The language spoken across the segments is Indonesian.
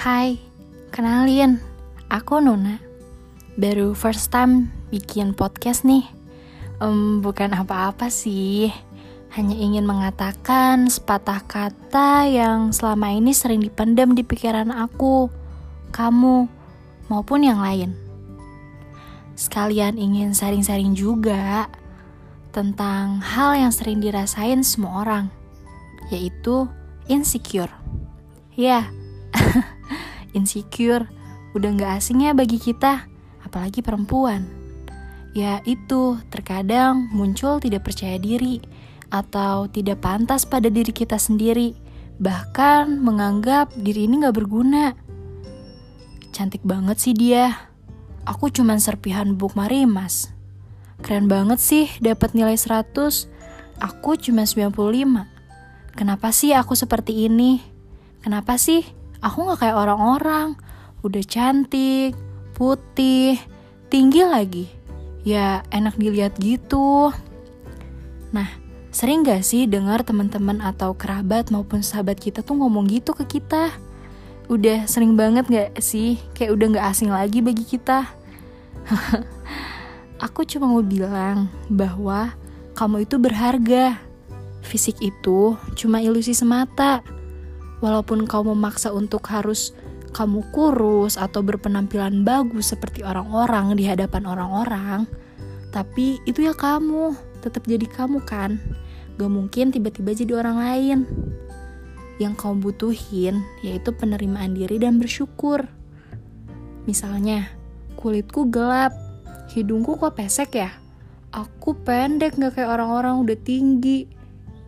Hai, kenalin, aku Nuna. Baru first time bikin podcast nih. Um, bukan apa-apa sih, hanya ingin mengatakan sepatah kata yang selama ini sering dipendam di pikiran aku, kamu, maupun yang lain. Sekalian ingin sharing-sharing juga tentang hal yang sering dirasain semua orang, yaitu insecure. Ya, insecure udah gak asing ya bagi kita, apalagi perempuan. Ya itu, terkadang muncul tidak percaya diri atau tidak pantas pada diri kita sendiri, bahkan menganggap diri ini gak berguna. Cantik banget sih dia. Aku cuman serpihan buk marimas. Keren banget sih dapat nilai 100. Aku cuma 95. Kenapa sih aku seperti ini? Kenapa sih aku gak kayak orang-orang? Udah cantik, putih, tinggi lagi. Ya enak dilihat gitu. Nah, sering gak sih dengar teman-teman atau kerabat maupun sahabat kita tuh ngomong gitu ke kita? Udah sering banget gak sih? Kayak udah gak asing lagi bagi kita. Aku cuma mau bilang bahwa kamu itu berharga. Fisik itu cuma ilusi semata. Walaupun kamu memaksa untuk harus kamu kurus atau berpenampilan bagus seperti orang-orang di hadapan orang-orang, tapi itu ya kamu, tetap jadi kamu kan. Gak mungkin tiba-tiba jadi orang lain. Yang kamu butuhin yaitu penerimaan diri dan bersyukur. Misalnya, kulitku gelap, hidungku kok pesek ya? Aku pendek gak kayak orang-orang udah tinggi.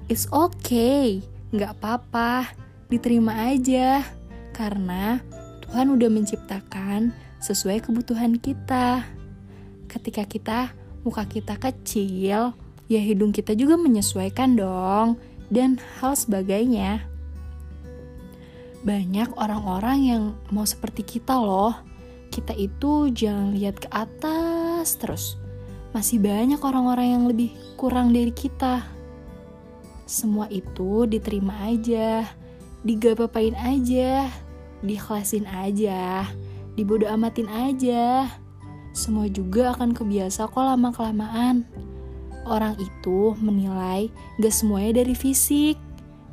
It's okay, gak apa-apa diterima aja karena Tuhan udah menciptakan sesuai kebutuhan kita. Ketika kita muka kita kecil, ya hidung kita juga menyesuaikan dong dan hal sebagainya. Banyak orang-orang yang mau seperti kita loh. Kita itu jangan lihat ke atas terus. Masih banyak orang-orang yang lebih kurang dari kita. Semua itu diterima aja digapapain aja, dikhlasin aja, dibodo amatin aja. Semua juga akan kebiasa kok lama-kelamaan. Orang itu menilai gak semuanya dari fisik.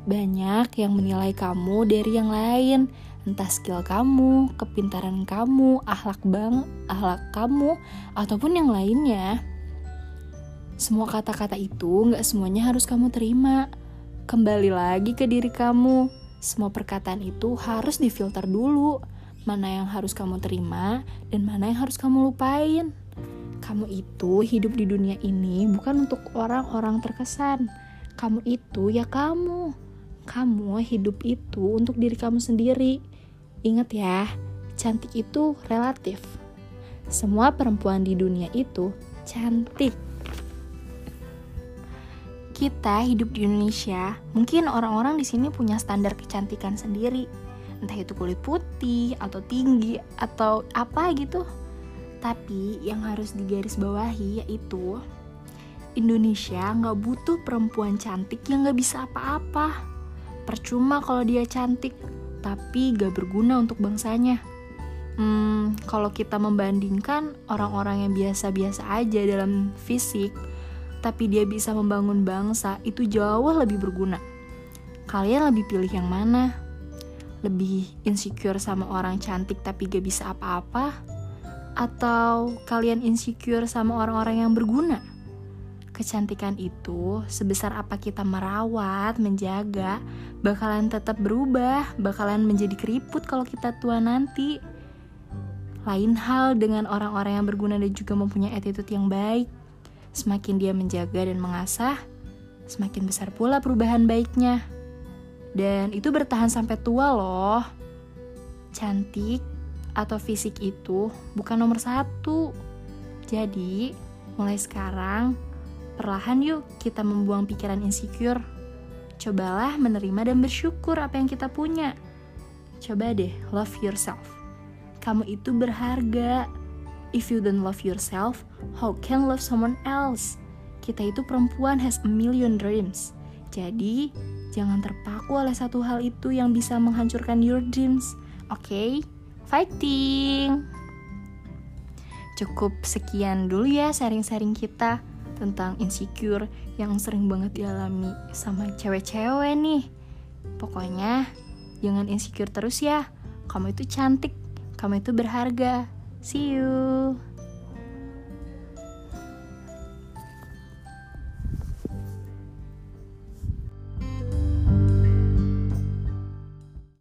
Banyak yang menilai kamu dari yang lain. Entah skill kamu, kepintaran kamu, akhlak bang, akhlak kamu, ataupun yang lainnya. Semua kata-kata itu gak semuanya harus kamu terima. Kembali lagi ke diri kamu semua perkataan itu harus difilter dulu. Mana yang harus kamu terima dan mana yang harus kamu lupain. Kamu itu hidup di dunia ini bukan untuk orang-orang terkesan. Kamu itu ya kamu. Kamu hidup itu untuk diri kamu sendiri. Ingat ya, cantik itu relatif. Semua perempuan di dunia itu cantik kita hidup di Indonesia, mungkin orang-orang di sini punya standar kecantikan sendiri. Entah itu kulit putih atau tinggi atau apa gitu. Tapi yang harus digarisbawahi yaitu Indonesia nggak butuh perempuan cantik yang nggak bisa apa-apa. Percuma kalau dia cantik, tapi gak berguna untuk bangsanya. Hmm, kalau kita membandingkan orang-orang yang biasa-biasa aja dalam fisik, tapi dia bisa membangun bangsa, itu jauh lebih berguna. Kalian lebih pilih yang mana? Lebih insecure sama orang cantik tapi gak bisa apa-apa? Atau kalian insecure sama orang-orang yang berguna? Kecantikan itu, sebesar apa kita merawat, menjaga, bakalan tetap berubah, bakalan menjadi keriput kalau kita tua nanti. Lain hal dengan orang-orang yang berguna dan juga mempunyai attitude yang baik Semakin dia menjaga dan mengasah, semakin besar pula perubahan baiknya. Dan itu bertahan sampai tua loh. Cantik atau fisik itu bukan nomor satu. Jadi, mulai sekarang, perlahan yuk kita membuang pikiran insecure. Cobalah menerima dan bersyukur apa yang kita punya. Coba deh, love yourself. Kamu itu berharga If you don't love yourself, how can love someone else? Kita itu perempuan has a million dreams. Jadi, jangan terpaku oleh satu hal itu yang bisa menghancurkan your dreams. Oke, okay? fighting. Cukup sekian dulu ya sharing-sharing kita tentang insecure yang sering banget dialami sama cewek-cewek nih. Pokoknya jangan insecure terus ya. Kamu itu cantik, kamu itu berharga. See you.